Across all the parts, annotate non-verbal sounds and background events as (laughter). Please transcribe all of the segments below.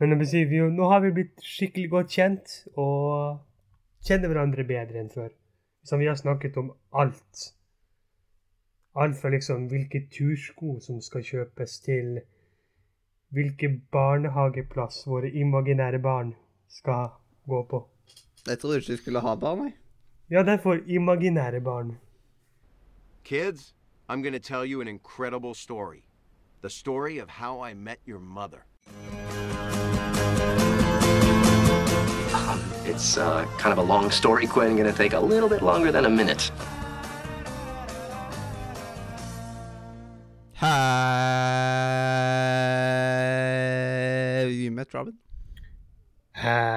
Men si, vi, nå har vi blitt skikkelig godt kjent, og kjenner hverandre bedre enn før. Så vi har snakket om alt. Alt fra liksom hvilke tursko som skal kjøpes, til hvilke barnehageplass våre imaginære barn skal gå på. Jeg trodde ikke du skulle ha barn, jeg. Ja, derfor imaginære barn. Kids, I'm gonna to tell you an incredible story. The story of how I met your mother. It's uh, kind of a long story, Quinn. Gonna take a little bit longer than a minute. Have you met Robin? Have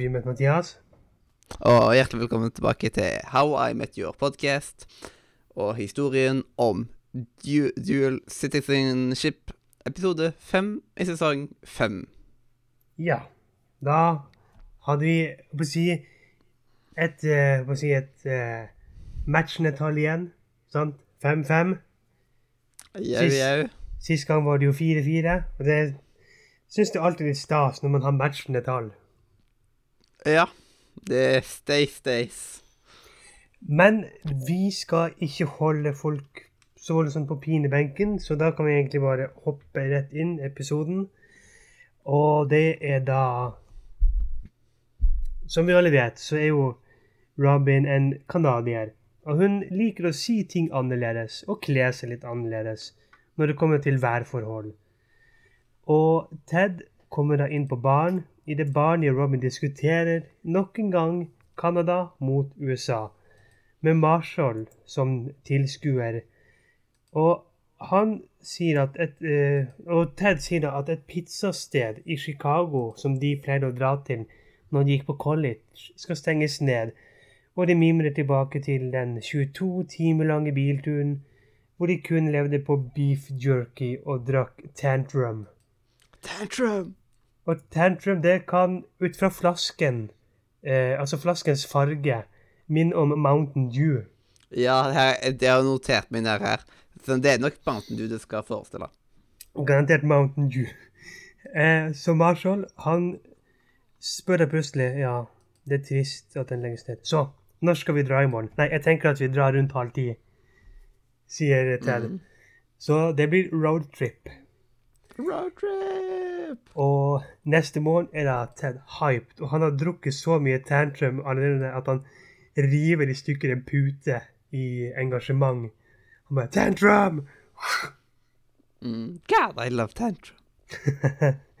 you met Mathias? Og hjertelig velkommen tilbake til How I Met Your Podcast og historien om du Dual Citizenship, episode fem i sesong fem. Ja. Da hadde vi på å si et, eh, på å si et uh, matchende tall igjen. Sant? 5-5. Jau, jau. Sist gang var det jo 4-4. Og det syns jeg alltid er litt stas når man har matchende tall. Ja. Det er stay stays. Men vi skal ikke holde folk så voldsomt på pinebenken, så da kan vi egentlig bare hoppe rett inn i episoden. Og det er da Som vi alle vet, så er jo Robin en canadier. Og hun liker å si ting annerledes og kle seg litt annerledes når det kommer til værforhold. Og Ted kommer da inn på baren idet Barney og Robin diskuterer nok en gang Canada mot USA, med Marshall som tilskuer. Og han sier at et, eh, og Ted sier at et pizzasted i Chicago som de pleide å dra til når de gikk på college, skal stenges ned. Og de mimrer tilbake til den 22 timer lange bilturen hvor de kun levde på beef jerky og drakk tantrum. Tantrum! Og tantrum, det kan ut fra flasken, eh, altså flaskens farge, minne om Mountain Dew. Ja, her, det har jeg notert meg ned her. Så det er nok Mountain Dew det skal forestille. Garantert Mountain Dew. Eh, så Marshall, han spør deg plutselig Ja, det er trist at den legges ned. Så, når skal vi dra i morgen? Nei, jeg tenker at vi drar rundt halv ti, sier Ted. Så det blir roadtrip. Roadtrip! Og neste morgen er da Ted hyped, og han har drukket så mye tantrum allerede at han river i stykker en pute i engasjement. Han bare 'Tantrum!' Mm. God, I love tantrum. (laughs)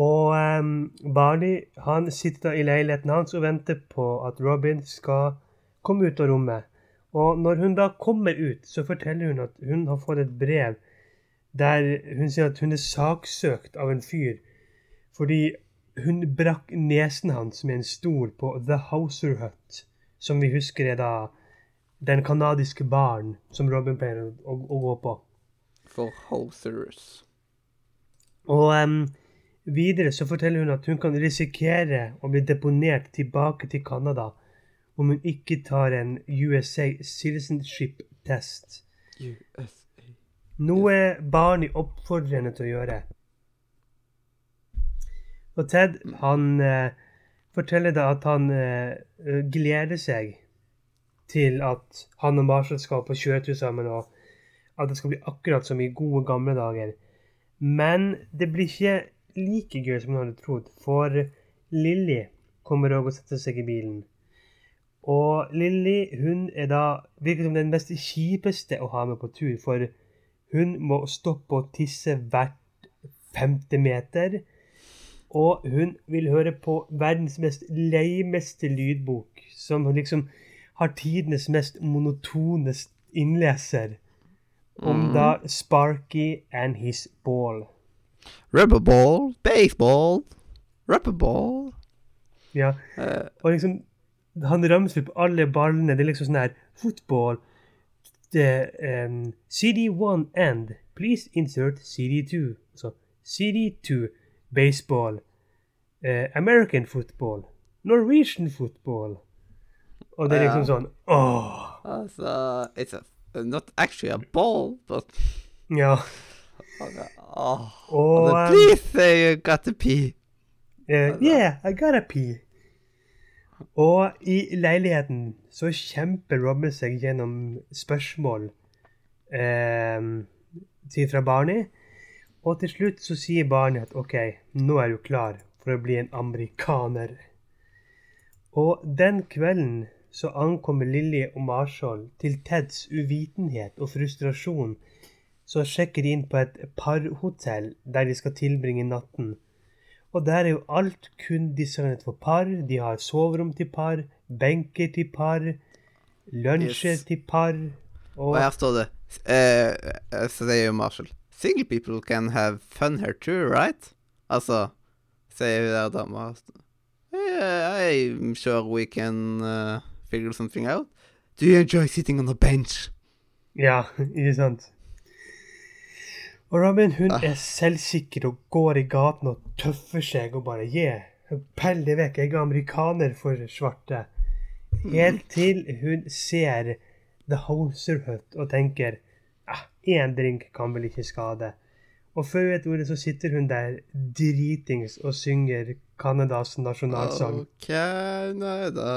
Og um, Barney han sitter da i leiligheten hans og venter på at Robin skal komme ut av rommet. Og når hun da kommer ut, så forteller hun at hun har fått et brev der hun sier at hun er saksøkt av en fyr fordi hun brakk nesen hans med en stol på The Houser Hut, som vi husker er da den kanadiske baren som Robin pleier å, å, å gå på. For Housers. Og em, videre så forteller hun at hun kan risikere å bli deponert tilbake til Canada om hun ikke tar en USA citizenship-test. USA. Noe Barney oppfordrer henne til å gjøre. Og Ted han eh, forteller da at han eh, eh, gleder seg til at han og Marshall skal på kjøretur sammen, og at det skal bli akkurat som i gode, gamle dager. Men det blir ikke like gøy som hun hadde trodd, for Lilly kommer òg og setter seg i bilen. Og Lilly hun er da virker som den mest kjipeste å ha med på tur, for hun må stoppe og tisse hvert femte meter. Og hun vil høre på verdens mest leimeste lydbok, som liksom har tidenes mest monotone innleser. Om da Sparky and his ball. Rubberball, baseball, rubberball. Ja, Eh, og liksom Han ramser opp alle ballene. Det er liksom sånn her Fotball. Um, CD1 end. please insert CD2. Så CD2 baseball. Uh, American football. Norwegian football. Og det er liksom sånn Åh! altså, it's a, not actually a ball, but Ja. Og altså, eh, Please say you got to pee. Uh, Yeah, I gotta pee. Og i leiligheten så kjemper Robin seg gjennom spørsmål eh, til fra Barney. Og til slutt så sier Barney at OK, nå er du klar for å bli en amerikaner. Og den kvelden så ankommer Lilly og Marshall til Teds uvitenhet og frustrasjon. Så sjekker de inn på et parhotell der de skal tilbringe natten. Og der er jo alt kun designet for par. De har soverom til par, benker til par, lunsjer Yes. til par. Og Og her står det eh, Så sier jo Marshall Single people can have fun here too, right? Altså, sier hun der dama yeah, I'm sure we can uh, figure something out. Do you enjoy sitting on a bench? ja, (laughs) ikke sant? Og Robin hun er selvsikker og går i gaten og tøffer seg og bare Yeah, pell det vekk, jeg er amerikaner for svarte. Helt til hun ser The Hoser Hut og tenker ah, én drink kan vel ikke skade. Og før hun vet ordet, så sitter hun der dritings og synger Canadas nasjonalsang. Oh, Canada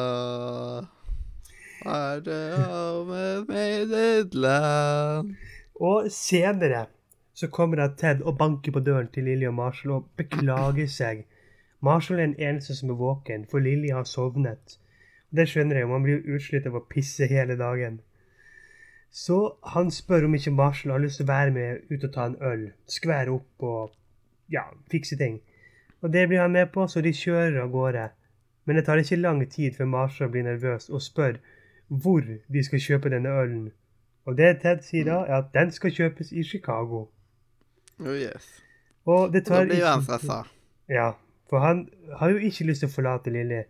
er det med et land Og senere så kommer da Ted og banker på døren til Lilly og Marshall og beklager seg. Marshall er den eneste som er våken, for Lilly har sovnet. Det skjønner jeg man blir jo utslitt av å pisse hele dagen. Så han spør om ikke Marshall har lyst til å være med ut og ta en øl, skvære opp og ja, fikse ting. Og det blir han med på, så de kjører av gårde. Men det tar ikke lang tid før Marshall blir nervøs og spør hvor de skal kjøpe denne ølen. Og det Ted sier da, er at den skal kjøpes i Chicago. Oh yes. Og det Og da tar blir jo han stressa. Ja, for han har jo ikke lyst til å forlate Lilly.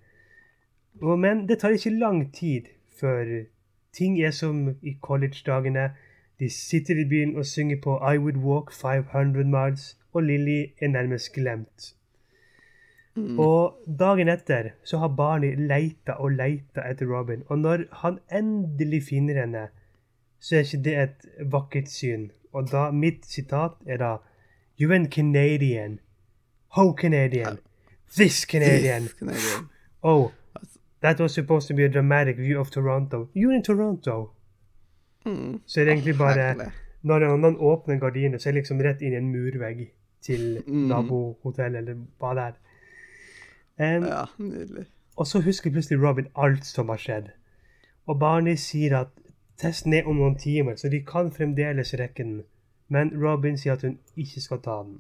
Men det tar ikke lang tid før ting er som i college-dagene. De sitter i byen og synger på I Would Walk 500 Miles, og Lilly er nærmest glemt. Og dagen etter så har Barney leita og leita etter Robin, og når han endelig finner henne, så er ikke det et vakkert syn. Og da mitt sitat er da You're a Canadian. Ho Canadian. This Canadian. This Canadian. Oh, that was supposed to be a dramatic view of Toronto. You're in Toronto. Mm. Så er det egentlig bare når Når annen åpner gardinene, så er det liksom rett inn i en murvegg til Mm. nabohotell eller hva det er. Em, Ja, nydelig. Og så husker plutselig Robin alt som har skjedd. Og Barney sier at testen er om noen timer, så de kan fremdeles rekke den. Men Robin sier at hun ikke skal ta den.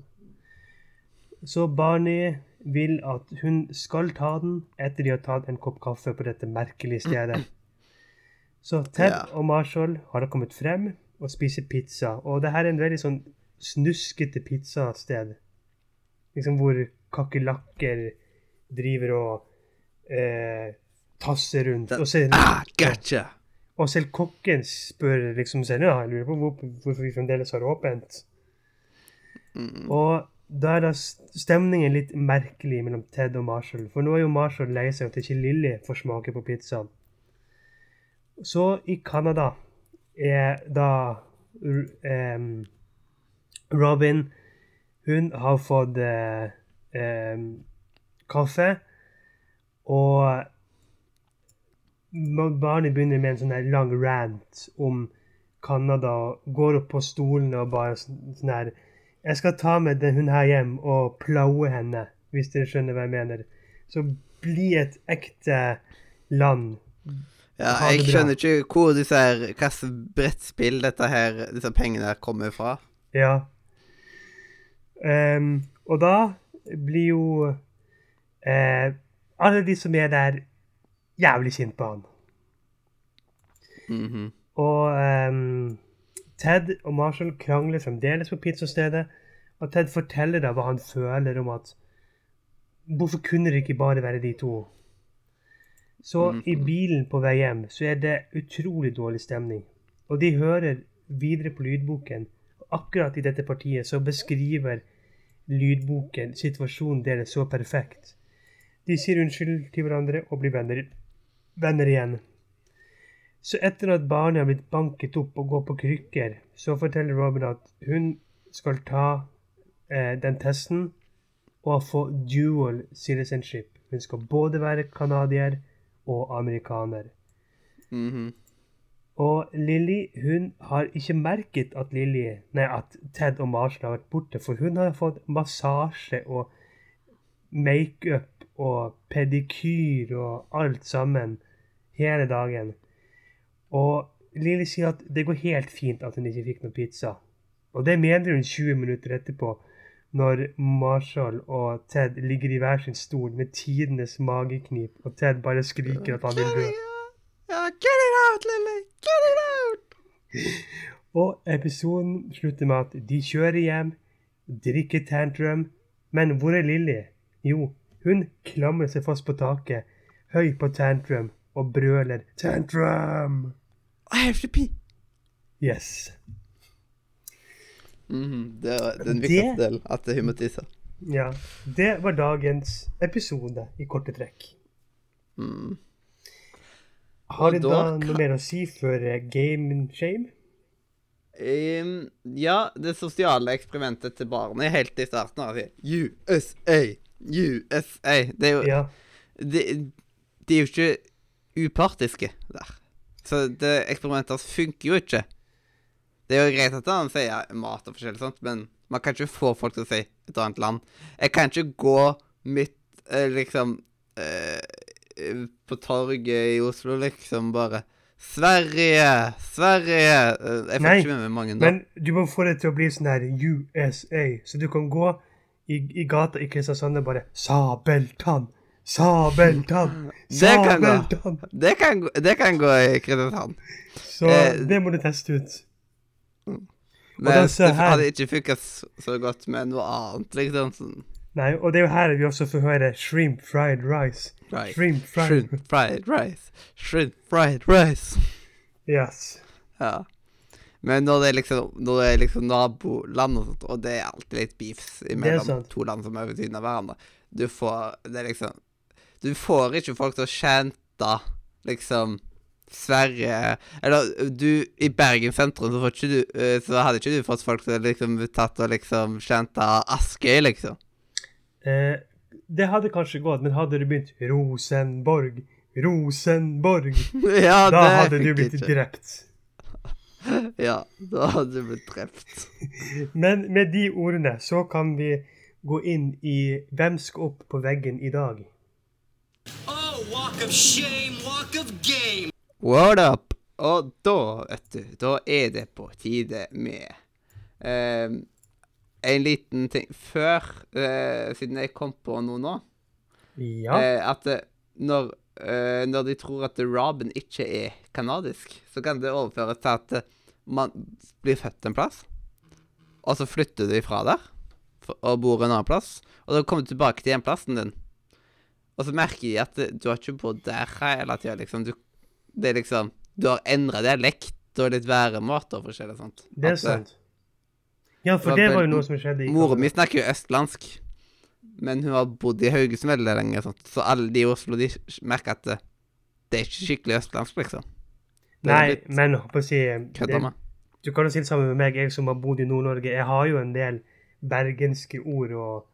Så Barney vil at hun skal ta den etter de har tatt en kopp kaffe på dette merkelige stedet. Så Ted Ja. og Marshall har da kommet frem og spiser pizza. Og det her er en veldig sånn snuskete pizzasted. Liksom hvor kakerlakker driver og eh, tasser rundt. Og, ser, Ah, gotcha! Og selv kokken spør liksom seg ja, jeg lurer på hvor, hvorfor vi fremdeles har åpent. Mm. Og da er da stemningen litt merkelig mellom Ted og Marshall. For nå er jo Marshall lei seg at ikke Lilly får smake på pizzaen. Så i Canada er da um, Robin Hun har fått em, kaffe, og når Barney begynner med en sånn lang rant om Canada, går opp på stolene og bare sånn sånn her Jeg skal ta med den hun her hjem og plaue henne, hvis dere skjønner hva jeg mener. Så bli et ekte land. Ja, jeg skjønner ikke hvor disse her hvilket brettspill dette her, disse pengene her kommer fra. Ja. Um, og da blir jo eh, alle de som er der, jævlig sint på han. Mhm. Og um, Ted og Marshall krangler fremdeles på pizzastedet. Og Ted forteller da hva han føler om at Hvorfor kunne det ikke bare være de to? Så i bilen på vei hjem så er det utrolig dårlig stemning. Og de hører videre på lydboken. Og akkurat i dette partiet så beskriver lydboken situasjonen deres så perfekt. De sier unnskyld til hverandre og blir venner, venner igjen. Så etter at barnet har blitt banket opp og går på krykker, så forteller Robin at hun skal ta eh, den testen og få dual citizenship. Hun skal både være canadier og amerikaner. Mhm. Og Lilly hun har ikke merket at Lily, nei, at Ted og Marshall har vært borte, for hun har fått massasje og makeup og pedikyr og alt sammen hele dagen. Og Lily sier at det går helt fint at hun ikke fikk noe pizza. Og det mener hun 20 minutter etterpå, når Marshall og Ted ligger i hver sin stol med tidenes mageknip, og Ted bare skriker at han vil dø. Get it out, Lily! Get it out! (laughs) Og episoden slutter med at de kjører hjem, drikker tantrum, men hvor er Lilly? Jo, hun klamrer seg fast på taket, høy på tantrum, og brøler 'tantrum'. I have to pee. Yes. Mm, Det er den Det- viktigste delen, at hun må tisse. Ja, det var dagens episode i korte trekk. Mm. Har du da da kan- noe mer å si før eh, game shame? Um, ja, det sosiale eksperimentet til barnet helt i starten av. USA! USA! Det er jo Ja. de, de er jo ikke upartiske der. Så det eksperimentet funker jo ikke. Det er jo greit at han sier mat og forskjellig sånt, men man kan ikke få folk til å si et annet land. Jeg kan ikke gå midt eh, liksom eh, eh, på torget i Oslo, liksom bare Sverige! Sverige! Eh, Jeg får Nei, ikke med meg mange da. Men du må få det til å bli sånn her USA, så du kan gå i, i gata i Kristiansand er bare Sabeltann! Sabeltann! (laughs) Sabeltann! Det kan, gå- det kan gå i Kristiansand. Så Eh, det må du teste ut. Men da det hadde ikke funka så godt med noe annet, liksom. Sånn. Nei, og det er jo her vi også får høre shrimp fried rice. Right. Shrimp fried Shrimp fried rice. Shrimp fried rice. Yes. Ja. Men når det er liksom Når det er liksom naboland og sånt, og det er alltid litt beefs mellom to land som er ved siden av hverandre Du får Det er liksom Du får ikke folk til å chante liksom Sverige Eller du I Bergen sentrum så, du, eh, så hadde ikke du fått folk til å liksom tatt og liksom chante Askøy, liksom. Eh, det hadde kanskje gått, men hadde du begynt Rosenborg, Rosenborg, (laughs) ja, da hadde du blitt ikke. drept. (laughs) Ja, da hadde du blitt drept. (laughs) Men med de ordene så kan vi gå inn i Hvem skal opp på veggen i dag? Oh, walk of shame, walk of game. What up? Og da, vet du, da er det på tide med eh, en liten ting Før, eh, siden jeg kom på noe nå, Ja. eh, at når, eh, når de tror at Robin ikke er kanadisk, så kan det overføres til at man blir født en plass, og så flytter du ifra der og bor en annen plass, og da kommer du tilbake til hjemplassen din. Og så merker de at du har ikke bodd der hele tida, liksom. Du, det er liksom Du har endra dialekt og litt væremåte og forskjellig sånt. det er At, sant. Ja, for det var jo noe som skjedde i Moren min snakker jo østlandsk, men hun har bodd i Haugesund veldig lenge, sånt, så alle de i Oslo de merker at det, det er ikke skikkelig østlandsk, liksom. Nei, litt men på å si det- Du kan jo si det sammen med meg, jeg som har bodd i Nord-Norge. Jeg har jo en del bergenske ord og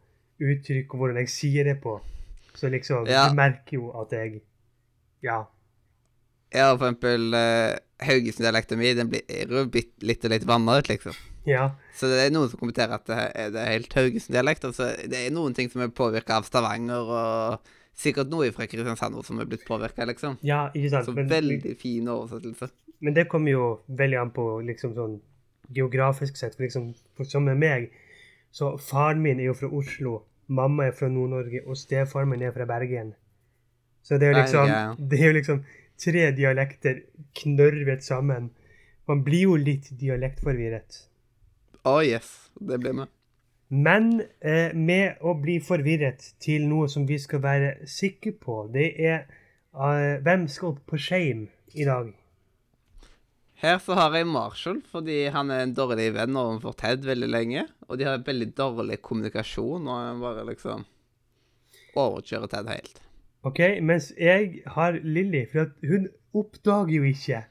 uttrykk og hvordan jeg sier det på. Så liksom, Ja. du merker jo at jeg Ja. Ja, for eksempel uh, Haugesund-dialekten min, den blir jo litt og litt vanna ut, liksom. Ja. Så det er noen som kommenterer at det er, det er helt Haugesund-dialekt. Altså, det er noen ting som er påvirka av Stavanger, og sikkert noe fra Kristiansand som er blitt påvirka, liksom. ja, ikke sant? Så Men, veldig fin oversettelse. men det kommer jo veldig an på liksom sånn geografisk sett. For liksom, for som med meg, så faren min er jo fra Oslo, mamma er fra Nord-Norge, og stefaren min er fra Bergen. Så det er jo liksom, Bergen. (laughs) det er jo liksom tre dialekter knørvet sammen. Man blir jo litt dialektforvirret. Å, yes. Det blir med. Men eh, med å bli forvirret til noe som vi skal være sikre på, det er eh, Hvem skal opp på shame i dag? Her så har jeg Marshall, fordi han er en dårlig venn overfor Ted veldig lenge. Og de har veldig dårlig kommunikasjon, og han bare liksom overkjører Ted helt. Ok, Mens jeg har Lilly, for hun oppdager jo ikke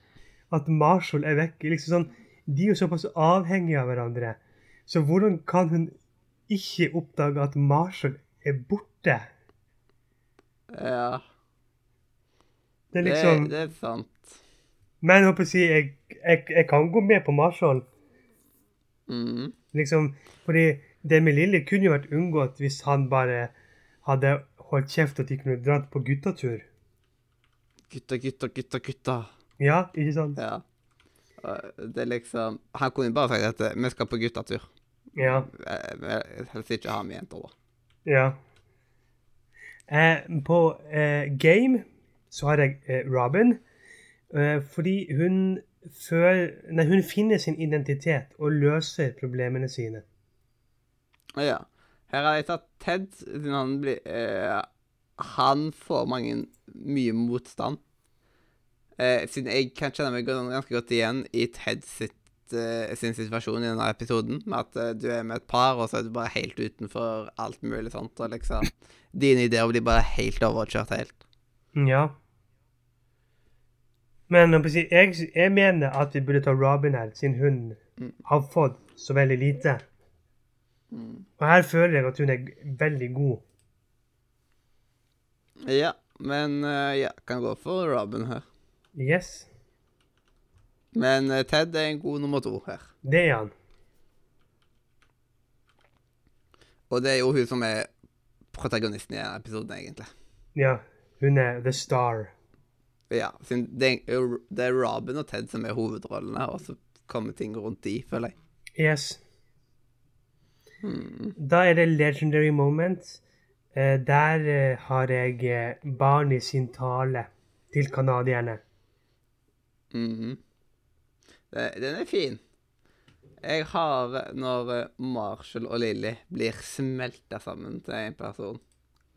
at Marshall er vekk. Liksom sånn, De er jo såpass avhengige av hverandre. Så hvordan kan hun ikke oppdage at Marshall er borte? Ja. Det er liksom det er sant. Men jeg håper å si, jeg, jeg, jeg kan gå med på Marshall. Mm. Liksom, fordi det med Lilly kunne jo vært unngått hvis han bare hadde holdt kjeft og de kunne dratt på guttatur. Gutta, gutta, gutta, gutta. Ja, ikke sant? Ja. Det er liksom Han kunne bare sagt at vi skal på guttatur. Ja. Helst ikke ha med jenter, da. ja. Eh, på eh, Game så har jeg eh, Robin, eh, fordi hun før, nei, hun finner sin identitet og løser problemene sine. Ja. Her har jeg tatt Ted, siden han blir eh, Han får mange mye motstand. Eh, siden jeg kan kjenne meg ganske godt igjen i Ted sitt, eh, sin situasjon i denne episoden, med at uh, du er med et par, og så er du bare helt utenfor alt mulig sånt, og liksom Dine ideer blir bare helt overkjørt helt. Ja. Men jeg, jeg, mener at vi burde ta Robin her, siden hun Mm. har fått så veldig lite. Og her føler jeg at hun er veldig god. Ja, men jeg ja, kan gå for Robin her. Yes, Men eh, Ted er en god nummer to her. det er han. Og det er jo hun som er protagonisten i episoden, egentlig. Ja, hun er the star. Ja, det er, Robin og Ted som er hovedrollene, og så kommer ting rundt de, føler jeg. Yes. Da er det legendary moment. Eh, der eh, har jeg barn Barney sin tale til canadierne. Mhm. det, den er fin. Jeg har når Marshall og Lily blir smelta sammen til en person.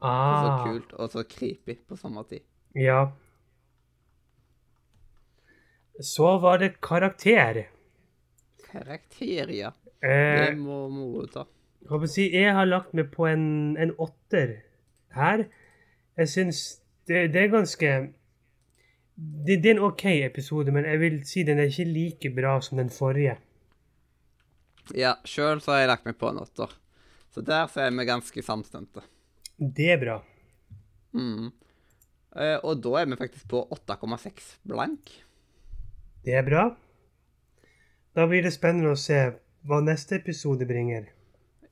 Er Så Ah, kult og så creepy på samme tid. ja. Så var det karakter. Karakter, ja. Eh, Det må moro ta. Jeg jeg har lagt meg på en, en åtter her. Jeg syns det, det er ganske det, det er en OK episode, men jeg vil si den er ikke like bra som den forrige. Ja, sjøl så har jeg lagt meg på en åtter. Så der så er vi ganske samstemte. Det er bra. Mhm. Uh, og da er vi faktisk på 8,6 blank. Det er bra. Da blir det spennende å se hva neste episode bringer.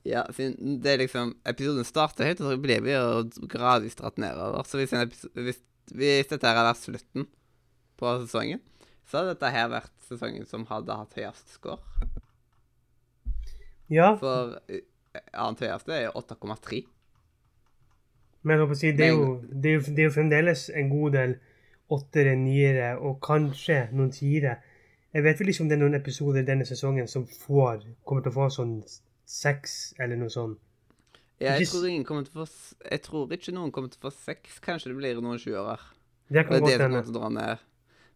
Ja, siden det er liksom Episoden starter høyt, og så blir vi jo gradvis dratt nedover. Så hvis, en episode hvis, hvis dette her hadde vært slutten på sesongen, så hadde dette her vært sesongen som hadde hatt høyest score. Ja, For eh, annet høyeste er 8,3. men å si, det, er jo, det, er jo, det er jo fremdeles en god del åttere, niere og kanskje noen tiere. Jeg vet vel ikke om det er noen episoder denne sesongen som får, kommer til å få sånn seks eller noe sånt. Jeg tror få Jeg tror ikke noen kommer til å få seks. Kanskje det blir noen sjuere. Det det er det som kommer til å dra ned.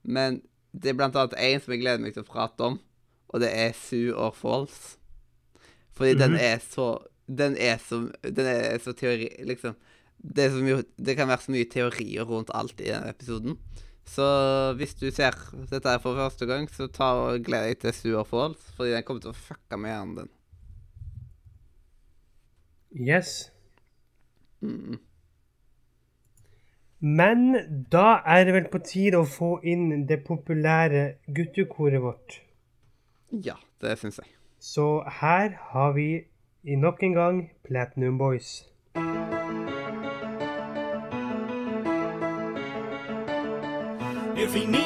Men det er blant annet én som jeg gleder meg til å prate om, og det er Sue or Falls. Fordi den Mhm. er så Den er så Den er så teori... Liksom det, er så mye, det kan være så mye teorier rundt alt i denne episoden. Så hvis du ser dette her for første gang, så ta og gled deg til Sue or Falls, fordi den kommer til å fucke med hjernen din. Yes. Mm. Men da er det vel på tide å få inn det populære guttekoret vårt. Ja, det syns jeg. Så her har vi i nok en gang Platinum Boys. If he needs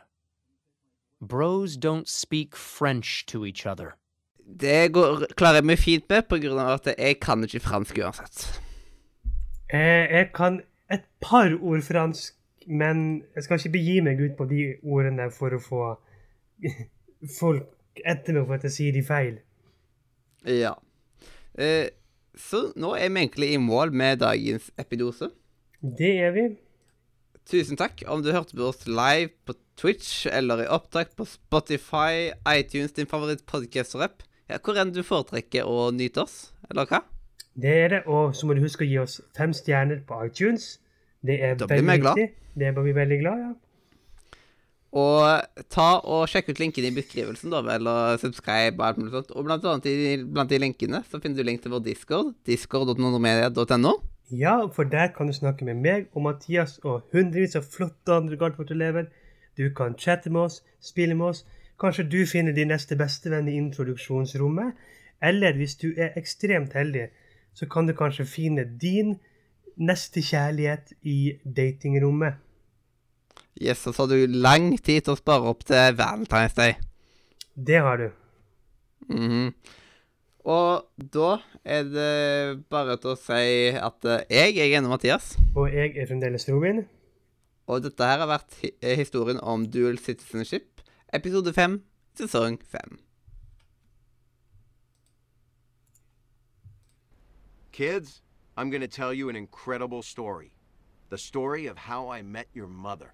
Bros don't speak French to each other. Det går, klarer jeg meg fint med, på grunn av at jeg kan ikke fransk uansett. Eh, jeg kan et par ord fransk, men jeg skal ikke begi meg ut på de ordene for å få (laughs) folk etter meg for at jeg sier de feil. Ja. Eh, så nå er vi egentlig i mål med dagens epidose. Det er vi. Tusen takk om du hørte på oss live på Twitch eller i opptak på Spotify, iTunes, din favoritt-podcaster-app. Ja, hvor enn du foretrekker å nyte oss, eller hva? Det er det. Og så må du huske å gi oss fem stjerner på iTunes. Det er Da blir vi glad. Det blir vi veldig glad, ja. Og ta og sjekk ut linken i beskrivelsen, da, eller subscribe og alt mulig sånt. Og blant annet i, blant de linkene så finner du link til vår discord, discord.nordmedia.no. Ja, for der kan du snakke med meg og Mathias og hundrevis av flotte andre Gartfort-elever. Du kan chatte med oss, spille med oss. Kanskje du finner din neste bestevenn i introduksjonsrommet. Eller hvis du er ekstremt heldig, så kan du kanskje finne din neste kjærlighet i datingrommet. Yes, og så har du lang tid til å spare opp til Valentine's Day. Det har du. Mhm. Og da er det bare til å si at jeg, jeg er ennå Mathias. Og jeg er fremdeles Robin. Og dette her har vært eh, historien om dual citizenship, episode 5, sesong 5. Kids, I'm going to tell you an incredible story. The story of how I met your mother.